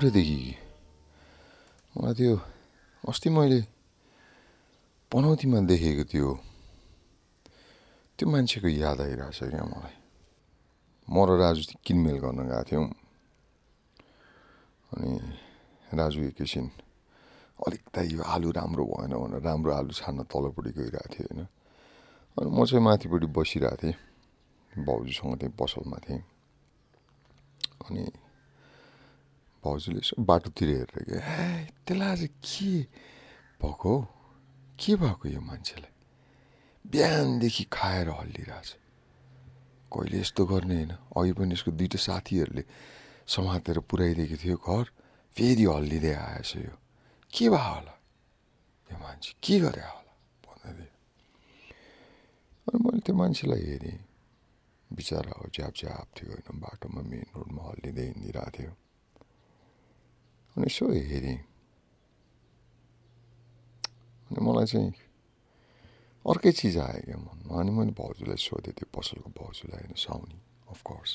उठेदेखि मलाई त्यो अस्ति मैले पनौतीमा देखेको त्यो त्यो मान्छेको याद आइरहेछ क्या मलाई। म र राजु किनमेल गर्न गएको थियौँ। अनि राजु एकैछिन अलिक त यो आलु राम्रो भएन भनेर राम्रो आलु छान्न तलपट्टि गइरहेको थियो होइन। अनि म चाहिँ माथिपट्टि बसिरहेको थिएँ। भाउजूसँग थिएँ पसलमा थिएँ। अनि भाउजूले यसो बाटोतिर हेरेर क्या ए त्यसलाई आज के भएको हौ के भएको यो मान्छेलाई बिहानदेखि खाएर हल्लिरहेछ कहिले यस्तो गर्ने होइन अघि पनि यसको दुइटा साथीहरूले समातेर पुऱ्याइदिएको थियो घर फेरि हल्लिँदै आएछ यो के भयो होला यो मान्छे के गरे होला भन्दै अनि मैले त्यो मान्छेलाई हेरेँ बिचरा हो च्याप च्याप थियो होइन बाटोमा मेन रोडमा हल्लिँदै हिँडिरहेको थियो अनि यसो हेरेँ अनि मलाई चाहिँ अर्कै चिज आयो क्या मनमा अनि मैले भाउजूलाई सोधेँ त्यो पसलको भाउजूलाई होइन साउनी अफकोर्स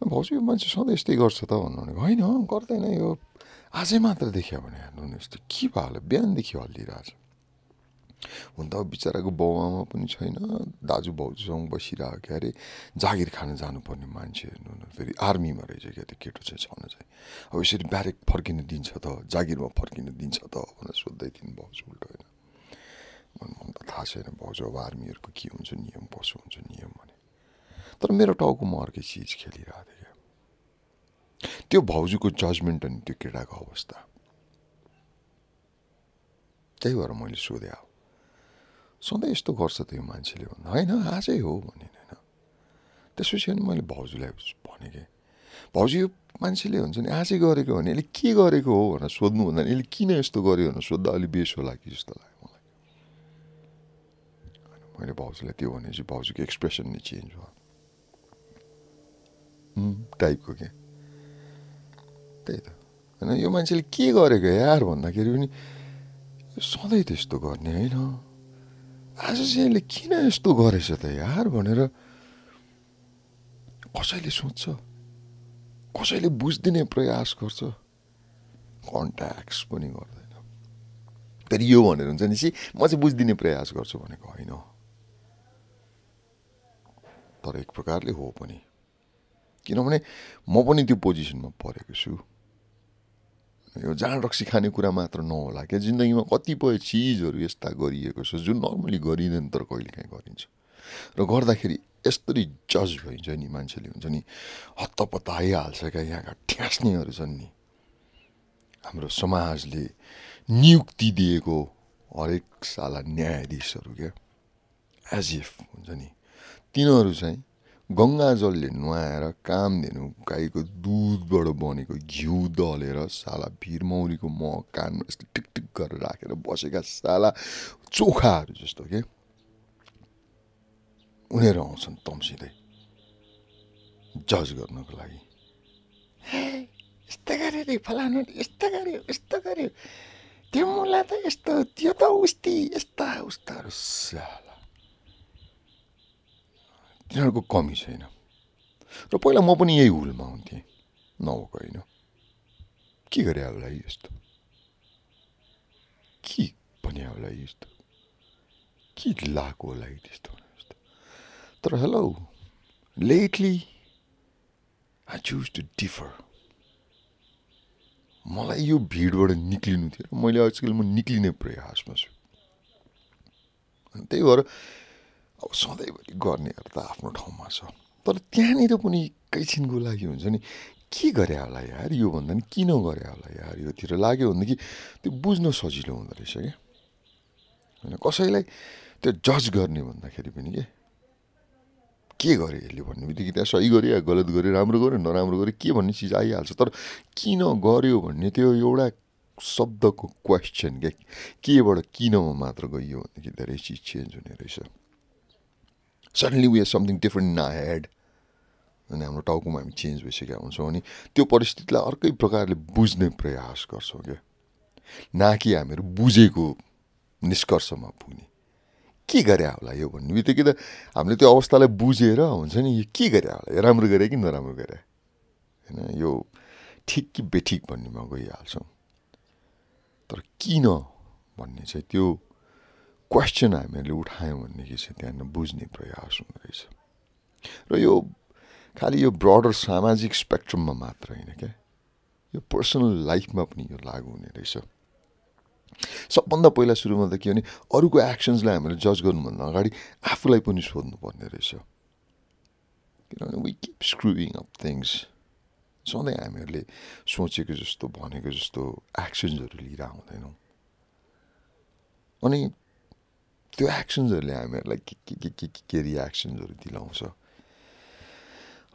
भाउजू यो मान्छे सधैँ यस्तै गर्छ त भन्नु भने होइन गर्दैन यो आजै मात्र देख्यो भने हेर्नु यस्तो के भयो होला बिहानदेखि हल्लिरहेछ हुन त बिचराको बाउ आमा पनि छैन दाजु भाउजूसँग बसिरहेको क्या अरे जागिर खान जानुपर्ने मान्छे हेर्नु न फेरि आर्मीमा रहेछ क्या त्यो केटो चाहिँ छन चाहिँ अब यसरी ब्यारेक फर्किन दिन्छ त जागिरमा फर्किन दिन्छ त भनेर सोध्दै थिइन् भाउजू उल्टो होइन मलाई त थाहा छैन भाउजू अब आर्मीहरूको के हुन्छ नियम कसो हुन्छ नियम भने तर मेरो टाउकोमा अर्कै चिज खेलिरहेको थियो क्या त्यो भाउजूको जजमेन्ट अनि त्यो केटाको अवस्था त्यही भएर मैले सोधेँ अब सधैँ यस्तो गर्छ त यो मान्छेले भन्दा होइन आजै हो भने होइन। त्यसपछि अनि मैले भाउजूलाई भनेँ कि भाउजू यो मान्छेले हुन्छ नि आजै गरेको भने यसले के गरेको हो भनेर सोध्नु भन्दा यसले किन यस्तो गर्यो भनेर सोद्धा अलिक बेस होला कि जस्तो लाग्यो मलाई। मैले भाउजूलाई त्यो भनेपछि भाउजूको एक्सप्रेसन नै चेन्ज भयो। टाइपको क्या त्यही त। होइन यो मान्छेले के गरेको यार भन्दाखेरि पनि सधैँ त्यस्तो गर्ने होइन। आज चाहिँ यसले किन यस्तो गरेछ त यार भनेर कसैले सोध्छ? कसैले बुझिदिने प्रयास गर्छ? कन्ट्याक्स पनि गर्दैन। फेरि यो भनेर हुन्छ नि सी म चाहिँ बुझिदिने प्रयास गर्छु भनेको होइन। तर एक प्रकारले हो पनि। किनभने म पनि त्यो पोजिसनमा परेको छु। यो जाँड रक्सी खाने कुरा मात्र नहोला क्या। जिन्दगीमा कतिपय चिजहरू यस्ता गरिएको छ जुन नर्मली गरिँदैन तर कहिले काहीँ गरिन्छ। र गर्दाखेरि यस्तरी जज भइन्छ नि मान्छेले हुन्छ नि हत्तपत्त आइहाल्छ क्या यहाँका ठ्यास्नेहरू छन् नि। हाम्रो समाजले नियुक्ति दिएको हरेक साला न्यायाधीशहरू क्या एज इफ हुन्छ नि तिनीहरू चाहिँ गङ्गाजलले नुहाएर कामधेनु गाईको दुधबाट बनेको घिउ दलेर साला भिरमौरीको मह कानमा यस्तो टिकटिक गरेर राखेर बसेका साला चोखाहरू जस्तो के उनीहरू आउँछन् तम्सिँदै जज गर्नको लागि। यस्तो गऱ्यो रे फलानु यस्तो गऱ्यो यस्तो गऱ्यो त्यो मुला त यस्तो त्यो त उस्ती यस्ता उस्ताहरू साला। तिनीहरूको कमी छैन र पहिला म पनि यही हुलमा हुन्थेँ नभएको होइन के गरे होला यस्तो के भने होला यस्तो के लाएको होला त्यस्तो तर hello lately I choose to differ मलाई यो भिडबाट निक्लिनु थियो र मैले आजकल म निक्लिने प्रयासमा छु त्यही भएर अब सधैँभरि गर्नेहरू त आफ्नो ठाउँमा छ। तर त्यहाँनिर पनि एकैछिनको लागि हुन्छ नि? के गरे होला यार यो भन्दा नि? किन गरे होला यार योतिर लाग्यो भनेदेखि त्यो बुझ्न सजिलो हुँदो रहेछ क्या होइन कसैलाई त्यो जज गर्ने भन्दाखेरि पनि के? के गर्यो यसले भन्ने बित्तिकै त्यहाँ सही गर्यो या गलत गर्यो राम्रो गर्यो नराम्रो गर्यो के भन्ने चिज आइहाल्छ? तर किन गर्यो भन्ने त्यो एउटा शब्दको क्वेसन क्या केबाट किनमा मात्र गइयो भनेदेखि धेरै चिज चेन्ज हुने रहेछ। Suddenly we are something different in head अनि हाम्रो टाउकोमा हामी चेन्ज भइसकेका हुन्छौँ अनि त्यो परिस्थितिलाई अर्कै प्रकारले बुझ्ने प्रयास गर्छौँ क्या। न कि हामीहरू बुझेको निष्कर्षमा पुग्ने। के गरे होला यो भन्ने बित्तिकै त हामीले त्यो अवस्थालाई बुझेर हुन्छ नि यो के गरे होला? यो राम्रो गरे कि नराम्रो गरे? होइन यो ठिक कि बेठिक भन्नेमा गइहाल्छौँ। तर किन भन्ने चाहिँ त्यो क्वेसन हामीहरूले उठायौँ भनेदेखि चाहिँ त्यहाँनिर बुझ्ने प्रयास हुँदो रहेछ र यो खालि यो ब्रडर सामाजिक स्पेक्ट्रममा मात्र होइन क्या। यो पर्सनल लाइफमा पनि यो लागु हुने रहेछ। सबभन्दा पहिला सुरुमा त के भने अरूको एक्सन्सलाई हामीले जज गर्नुभन्दा अगाडि आफूलाई पनि सोध्नुपर्ने रहेछ। किनभने we keep screwing up things सधैँ हामीहरूले सोचेको जस्तो भनेको जस्तो एक्सन्सहरू लिएर आउँदैनौँ अनि त्यो एक्सन्सहरूले हामीहरूलाई के के के के के के रियाक्सन्सहरू दिलाउँछ?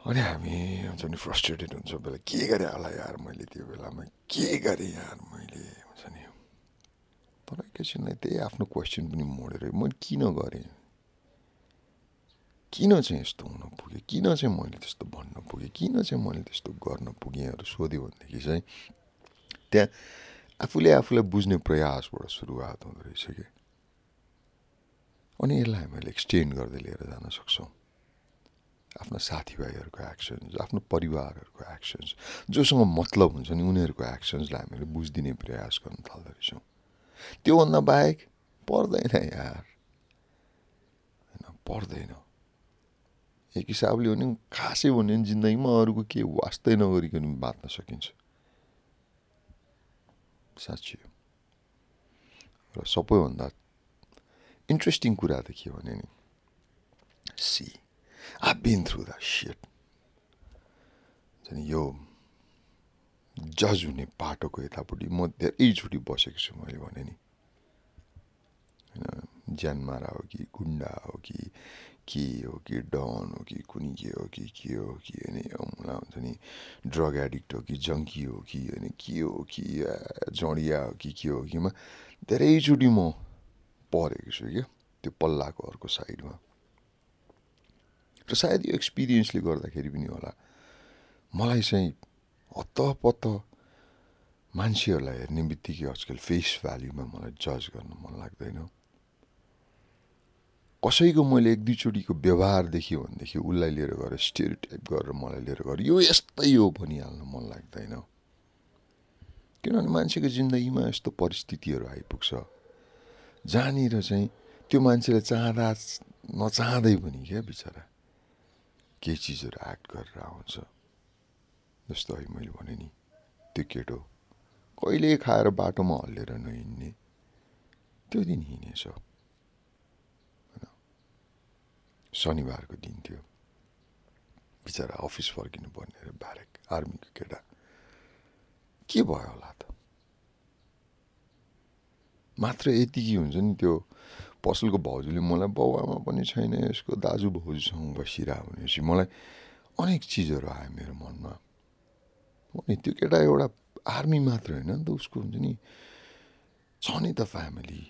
अनि हामी हुन्छ नि फ्रस्ट्रेटेड हुन्छ बेला के गरेँ होला यार मैले त्यो बेलामा? के गरेँ यार मैले? हुन्छ नि। तर एकैछिनलाई त्यही आफ्नो क्वेसन पनि मोडेर मैले किन गरेँ? किन चाहिँ यस्तो हुन पुगेँ किन चाहिँ मैले त्यस्तो भन्न पुगेँ? किन चाहिँ मैले त्यस्तो गर्न पुगेँहरू सोध्यो भनेदेखि चाहिँ त्यहाँ आफूले आफूलाई बुझ्ने प्रयासबाट सुरुवात हुँदो रहेछ कि? अनि यसलाई हामीले एक्सटेन्ड गर्दै लिएर जान सक्छौँ। आफ्ना साथीभाइहरूको एक्सन्स आफ्नो परिवारहरूको एक्सन्स जोसँग मतलब हुन्छ नि उनीहरूको एक्सन्सलाई हामीले बुझिदिने प्रयास गर्न थाल्दो रहेछौँ त्योभन्दा बाहेक पर्दैन यार। होइन पर्दैन। एक हिसाबले भने खासै भन्यो भने जिन्दगीमा अरूको के वास्तै नगरिकन बाँच्न सकिन्छ। साँच्ची र सबैभन्दा इन्ट्रेस्टिङ कुरा त के भने नि see I been through the set यो जज हुने बाटोको यतापट्टि म धेरैचोटि बसेको छु मैले भने नि होइन ज्यानमारा हो कि गुन्डा हो कि के हो कि डन हो कि कुनै के हो कि के हो कि होइन मलाई हुन्छ नि ड्रग एडिक्ट हो कि जङ्की हो कि होइन के हो कि जडिया हो कि के हो कि म धेरैचोटि म परेको छु क्या त्यो पल्लाको अर्को साइडमा। र सायद यो एक्सपिरियन्सले गर्दाखेरि पनि होला। मलाई चाहिँ हत्तपत्त मान्छेहरूलाई हेर्ने बित्तिकै आजकल फेस भ्याल्युमा मलाई जज गर्न मन लाग्दैन। कसैको मैले एक दुईचोटिको व्यवहार देखेँ भनेदेखि उसलाई लिएर गएर स्टेरी टाइप गरेर मलाई लिएर गएर यो यस्तै हो भनिहाल्न मन लाग्दैन। किनभने मान्छेको जिन्दगीमा यस्तो परिस्थितिहरू आइपुग्छ। जहाँनिर चाहिँ त्यो मान्छेले चाहँदा नचाहँदै पनि क्या बिचरा केही चिजहरू एक्ट गरेर आउँछ। जस्तो है मैले भने नि त्यो केटो कहिले खाएर बाटोमा हल्लेर नहिँड्ने। त्यो दिन हिँडेछ। शनिबारको दिन थियो। बिचरा अफिस फर्किनु पर्ने अरे ब्यारेक आर्मीको केटा। के भयो होला त? मात्र यतिकै हुन्छ नि त्यो पसलको भाउजूले मलाई बाउआमा पनि छैन यसको दाजु भाउजूसँग बसिरह भनेपछि मलाई अनेक चिजहरू आयो मेरो मनमा। अनि त्यो केटा एउटा आर्मी मात्र होइन नि त उसको हुन्छ नि छ नि त फ्यामिली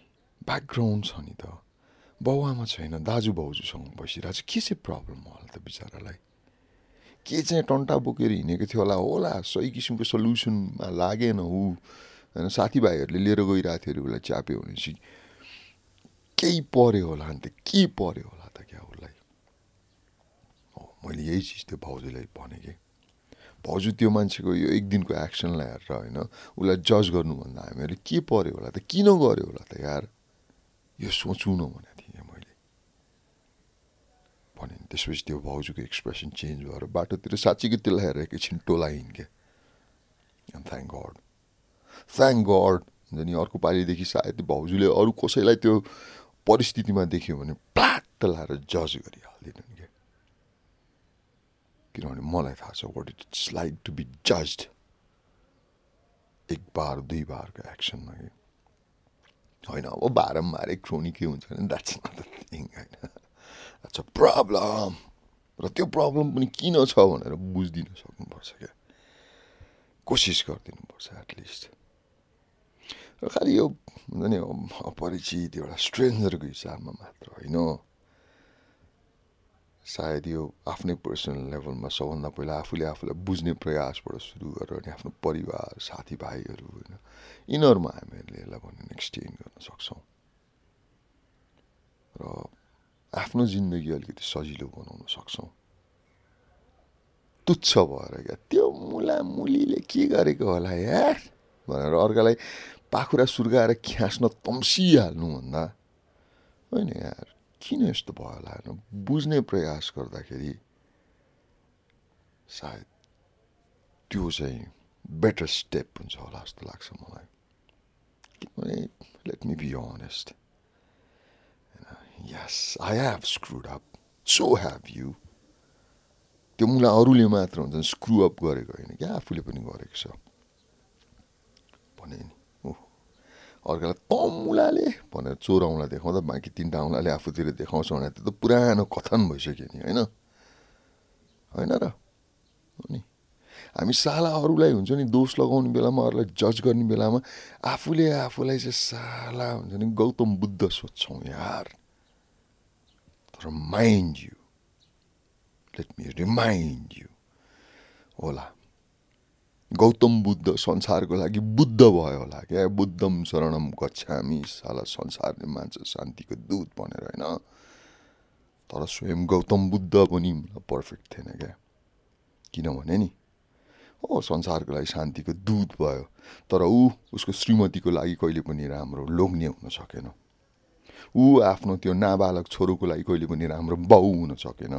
ब्याकग्राउन्ड छ नि त। बाउआमा छैन दाजु भाउजूसँग बसिरहेको छ के चाहिँ प्रब्लम होला त बिचरालाई? के चाहिँ टन्टा बोकेर हिँडेको थियो होला? होला सही किसिमको सल्युसनमा लागेन ऊ। होइन साथीभाइहरूले लिएर गइरहेको थियो अरे उसलाई च्याप्यो भनेपछि केही पऱ्यो होला अन्त के पऱ्यो होला त क्या उसलाई? हो मैले यही चिज त्यो भाउजूलाई भनेँ कि। भाउजू त्यो मान्छेको यो एक दिनको एक्सनलाई हेरेर होइन उसलाई जज गर्नुभन्दा हामीहरूले के पऱ्यो होला त किन गऱ्यो होला त यार? यो सोचौँ न भनेको थिएँ मैले। भने त्यसपछि त्यो भाउजूको एक्सप्रेसन चेन्ज भएर बाटोतिर साँच्चीकै त्यसलाई हेरेर एकैछिन टोलाइन् क्या। थ्याङ्क गड थ्याङ्क गड हुन्छ नि अर्को पालिदेखि सायद भाउजूले अरू कसैलाई त्यो परिस्थितिमा देख्यो भने प्लाट लाएर जज गरिहाल्दैनन् क्या किनभने मलाई थाहा छ what it's like to be judged एक बार दुई बारको एक्सनमा कि? होइन अब बारम्बारै क्रोनिकै हुन्छ भने द्याट्स नट द थिङ होइन? द्याट्स अ प्रब्लम र त्यो प्रब्लम पनि किन छ भनेर बुझिदिन सक्नुपर्छ क्या कोसिस गरिदिनुपर्छ एटलिस्ट र खालि यो हुन्छ नि अपरिचित एउटा स्ट्रेन्जरको हिसाबमा मात्र होइन। सायद यो आफ्नै पर्सनल लेभलमा सबभन्दा पहिला आफूले आफूलाई बुझ्ने प्रयासबाट सुरु गरेर अनि आफ्नो परिवार साथीभाइहरू होइन यिनीहरूमा हामीहरूले यसलाई भन्ने एक्सटेन्ड गर्न सक्छौँ। र आफ्नो जिन्दगी अलिकति सजिलो बनाउन सक्छौँ। तुच्छ भएर क्या? त्यो मुला मुलीले के गरेको होला यार? भनेर अर्कालाई पाखुरा सुर्गाएर ख्यास्न तम्सिहाल्नुभन्दा होइन यार किन यस्तो भयो होला बुझ्ने प्रयास गर्दाखेरि सायद त्यो चाहिँ बेटर स्टेप हुन्छ होला जस्तो लाग्छ मलाई। किनभने let me be honest yes I have screwed up so have you त्यो मुला अरूले मात्र हुन्छ स्क्रु अप गरेको होइन क्या आफूले पनि गरेको छ। भने नि। अर्कालाई तमुलाले भनेर चोराउला देखाउँदा बाँकी तिनवटा औँलाले आफूतिर देखाउँछ भने त्यो त पुरानो कथन भइसक्यो नि होइन? होइन र? नि। हामी साला अरूलाई हुन्छ नि दोष लगाउने बेलामा अरूलाई जज गर्ने बेलामा आफूले आफूलाई चाहिँ साला हुन्छ नि गौतम बुद्ध सोध्छौँ यार। तर mind you let me remind you होला। गौतम बुद्ध संसारको लागि बुद्ध भयो होला क्या। बुद्धम शरणम गच्छामी साला संसारले मान्छ शान्तिको दूत भनेर होइन? तर स्वयं गौतम बुद्ध पनि पर्फेक्ट थिएन क्या। किनभने नि हो संसारको लागि शान्तिको दूत भयो। तर ऊ उसको श्रीमतीको लागि कहिले पनि राम्रो लोग्ने हुन सकेन। ऊ आफ्नो त्यो नाबालक छोरोको लागि कहिले पनि राम्रो बाउ हुन सकेन।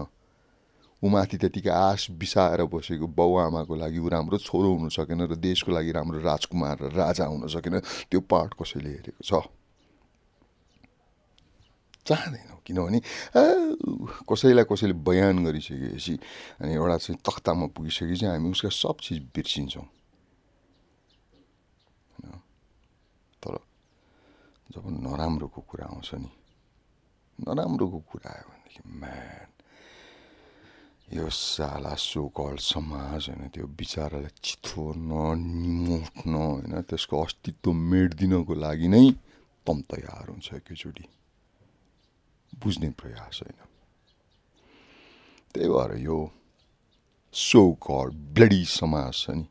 ऊ माथि त्यतिकै आश बिसाएर बसेको बाउ आमाको लागि ऊ राम्रो छोरो हुन सकेन र देशको लागि राम्रो राजकुमार र राजा हुन सकेन। त्यो पार्ट कसैले हेरेको छ? चाहँदैनौँ किनभने कसैलाई कसैले बयान गरिसकेपछि अनि एउटा चाहिँ तख्तामा पुगिसकेपछि हामी उसका सब चिज बिर्सिन्छौँ। तर जब नराम्रोको कुरा आउँछ नि नराम्रोको कुरा आयो भनेदेखि म्यान यो साला सोकल समाज होइन त्यो बिचरालाई चिथोर्न निमोट्न होइन त्यसको अस्तित्व मेटिदिनको लागि नै तम तयार हुन्छ एकैचोटि बुझ्ने प्रयास होइन त्यही भएर यो सो कल ब्लडी समाज छ नि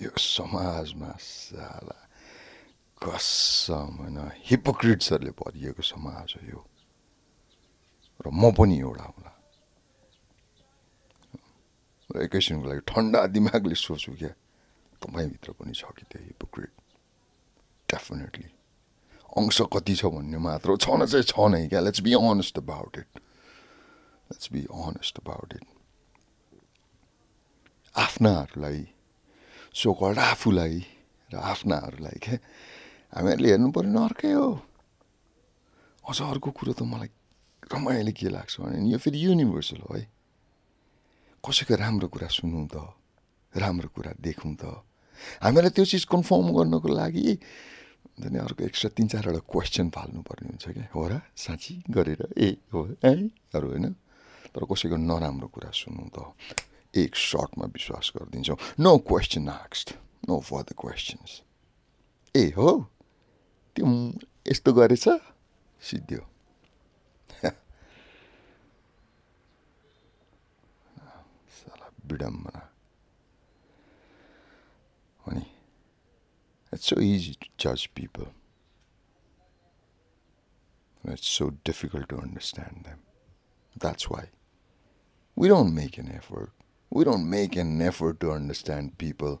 यो समाजमा साला कसम होइन हिपोक्रिट्सहरूले भरिएको समाज हो यो र म पनि एउटा होला। र एकैछिनको लागि ठन्डा दिमागले सोच्छु क्या तपाईँभित्र पनि छ कि त्यो हिपोक्रिट डेफिनेटली अंश कति छ भन्ने मात्र छन चाहिँ छ नै क्या। Let's be honest about it let's be honest about it आफ्नाहरूलाई so called आफूलाई र आफ्नाहरूलाई क्या हामीहरूले हेर्नु पऱ्यो नि अर्कै हो। अझ अर्को कुरो त मलाई रमाइलो के लाग्छ भने यो फेरि युनिभर्सल हो है कसैको राम्रो कुरा सुनौँ त राम्रो कुरा देखौँ त हामीलाई त्यो चिज कन्फर्म गर्नको लागि नि अर्को एक्स्ट्रा तिन चारवटा क्वेसन फाल्नुपर्ने हुन्छ क्या हो र साँच्ची गरेर ए हो एहरू होइन तर कसैको नराम्रो कुरा सुनौँ त एक सर्टमा विश्वास गरिदिन्छौँ नो क्वेसन आक्स्ट नो फर द क्वेसन्स ए हो त्यो यस्तो गरेछ सिद्धियो vidamana. Honey, it's so easy to judge people. And it's so difficult to understand them. That's why. We don't make an effort. We don't make an effort to understand people.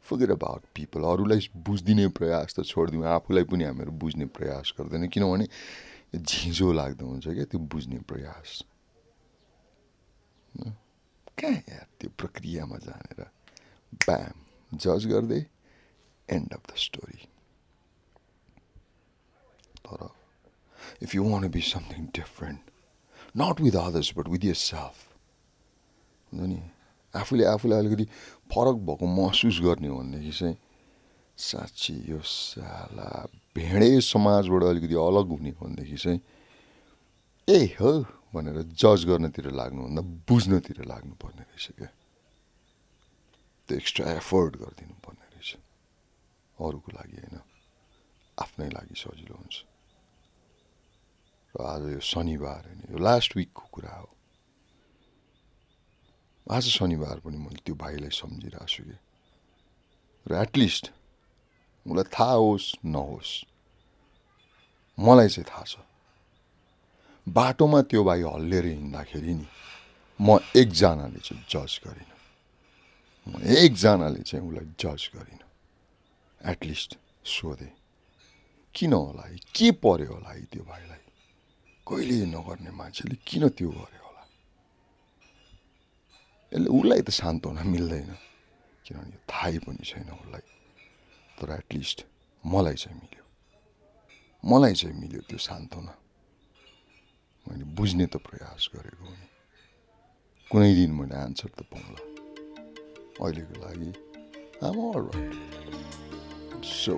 Forget about people. अरूलाई बुझिदिने प्रयास त छोडिदिउँ आफूलाई पनि हामीहरू बुझ्ने प्रयास गर्दैन किनभने झिझो लाग्दो हुन्छ क्या त्यो बुझ्ने प्रयास कहाँ यार त्यो प्रक्रियामा जानेर ब्याम जज गर्दै एन्ड अफ द स्टोरी तर if you wanna be something different not with others but with yourself हुन्छ नि आफूले आफूलाई अलिकति फरक भएको महसुस गर्ने हो भनेदेखि चाहिँ साँच्ची यो साला भेडे समाजबाट अलिकति अलग हुने भनेदेखि चाहिँ ए हो भनेर जज गर्नतिर लाग्नुभन्दा बुझ्नतिर लाग्नुपर्ने रहेछ क्या। त्यो एक्स्ट्रा एफोर्ड गरिदिनु पर्ने रहेछ। अरूको लागि होइन। आफ्नै लागि सजिलो हुन्छ। र आज यो शनिबार होइन यो लास्ट विकको कुरा हो। आज शनिबार पनि मैले त्यो भाइलाई सम्झिरहेको छु कि। र एटलिस्ट मलाई थाहा होस् नहोस् मलाई चाहिँ थाहा छ। बाटोमा त्यो भाइ हल्लिएर हिँड्दाखेरि नि म एकजनाले चाहिँ जज गरिनँ। म एकजनाले चाहिँ उसलाई जज गरिनँ। एटलिस्ट सोधेँ किन होला है? के पर्यो होला है त्यो भाइलाई? कहिले नगर्ने मान्छेले किन त्यो गर्यो होला? यसले उसलाई त शान्त हुन मिल्दैन किनभने थाहै पनि छैन उसलाई। तर एटलिस्ट मलाई चाहिँ मिल्यो। मलाई चाहिँ मिल्यो त्यो सान्त्वना मैले बुझ्ने त प्रयास गरेको हो। कुनै दिन मैले एन्सर त पाउँला। अहिलेको लागि आम अल राइट सो